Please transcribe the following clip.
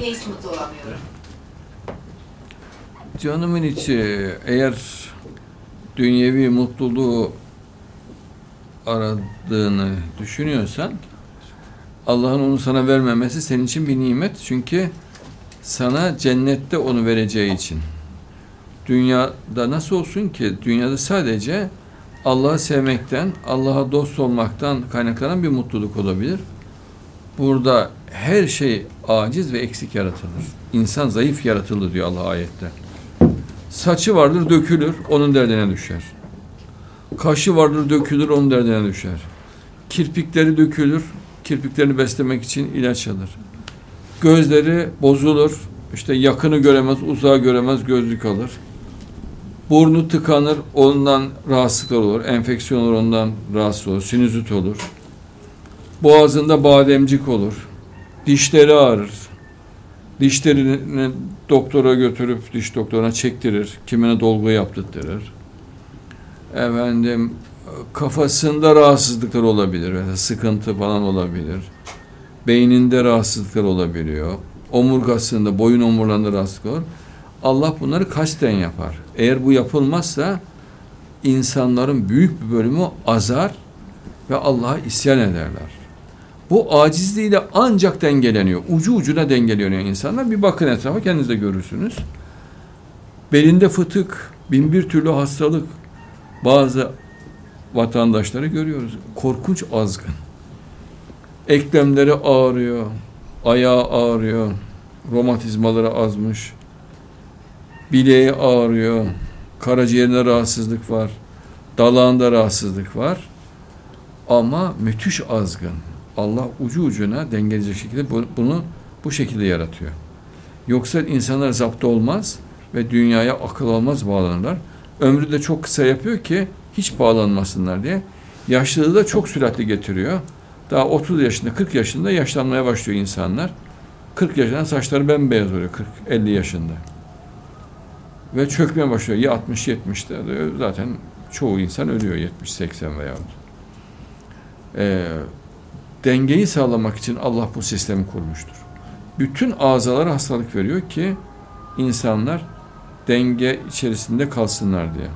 de hiç mutlu olamıyorum. Canımın içi eğer dünyevi mutluluğu aradığını düşünüyorsan Allah'ın onu sana vermemesi senin için bir nimet. Çünkü sana cennette onu vereceği için. Dünyada nasıl olsun ki? Dünyada sadece Allah'ı sevmekten, Allah'a dost olmaktan kaynaklanan bir mutluluk olabilir. Burada her şey aciz ve eksik yaratılır. İnsan zayıf yaratılır diyor Allah ayette. Saçı vardır dökülür, onun derdine düşer. Kaşı vardır dökülür, onun derdine düşer. Kirpikleri dökülür, kirpiklerini beslemek için ilaç alır. Gözleri bozulur, işte yakını göremez, uzağı göremez, gözlük alır. Burnu tıkanır, ondan rahatsızlıklar olur. Enfeksiyon olur, ondan rahatsız olur. Sinüzit olur. Boğazında bademcik olur. Dişleri ağrır. Dişlerini doktora götürüp diş doktoruna çektirir. Kimine dolgu yaptırtırır. Efendim kafasında rahatsızlıklar olabilir. Mesela sıkıntı falan olabilir. Beyninde rahatsızlıklar olabiliyor. Omurgasında, boyun omurlarında rahatsızlık olur. Allah bunları kasten yapar. Eğer bu yapılmazsa insanların büyük bir bölümü azar ve Allah'a isyan ederler. Bu acizliğiyle ancak dengeleniyor. Ucu ucuna dengeleniyor insanlar. Bir bakın etrafa kendiniz de görürsünüz. Belinde fıtık, bin bir türlü hastalık. Bazı vatandaşları görüyoruz. Korkunç azgın. Eklemleri ağrıyor, ayağı ağrıyor, romatizmaları azmış, bileği ağrıyor, karaciğerinde rahatsızlık var, dalağında rahatsızlık var. Ama müthiş azgın. Allah ucu ucuna dengeleyecek şekilde bunu bu şekilde yaratıyor. Yoksa insanlar zapt olmaz ve dünyaya akıl olmaz bağlanırlar. Ömrü de çok kısa yapıyor ki hiç bağlanmasınlar diye. Yaşlılığı da çok süratli getiriyor. Daha 30 yaşında, 40 yaşında yaşlanmaya başlıyor insanlar. 40 yaşında saçları bembeyaz oluyor 40-50 yaşında. Ve çökmeye başlıyor. Ya 60-70'te zaten çoğu insan ölüyor 70-80 veya. Ee, dengeyi sağlamak için Allah bu sistemi kurmuştur. Bütün azalara hastalık veriyor ki insanlar denge içerisinde kalsınlar diye.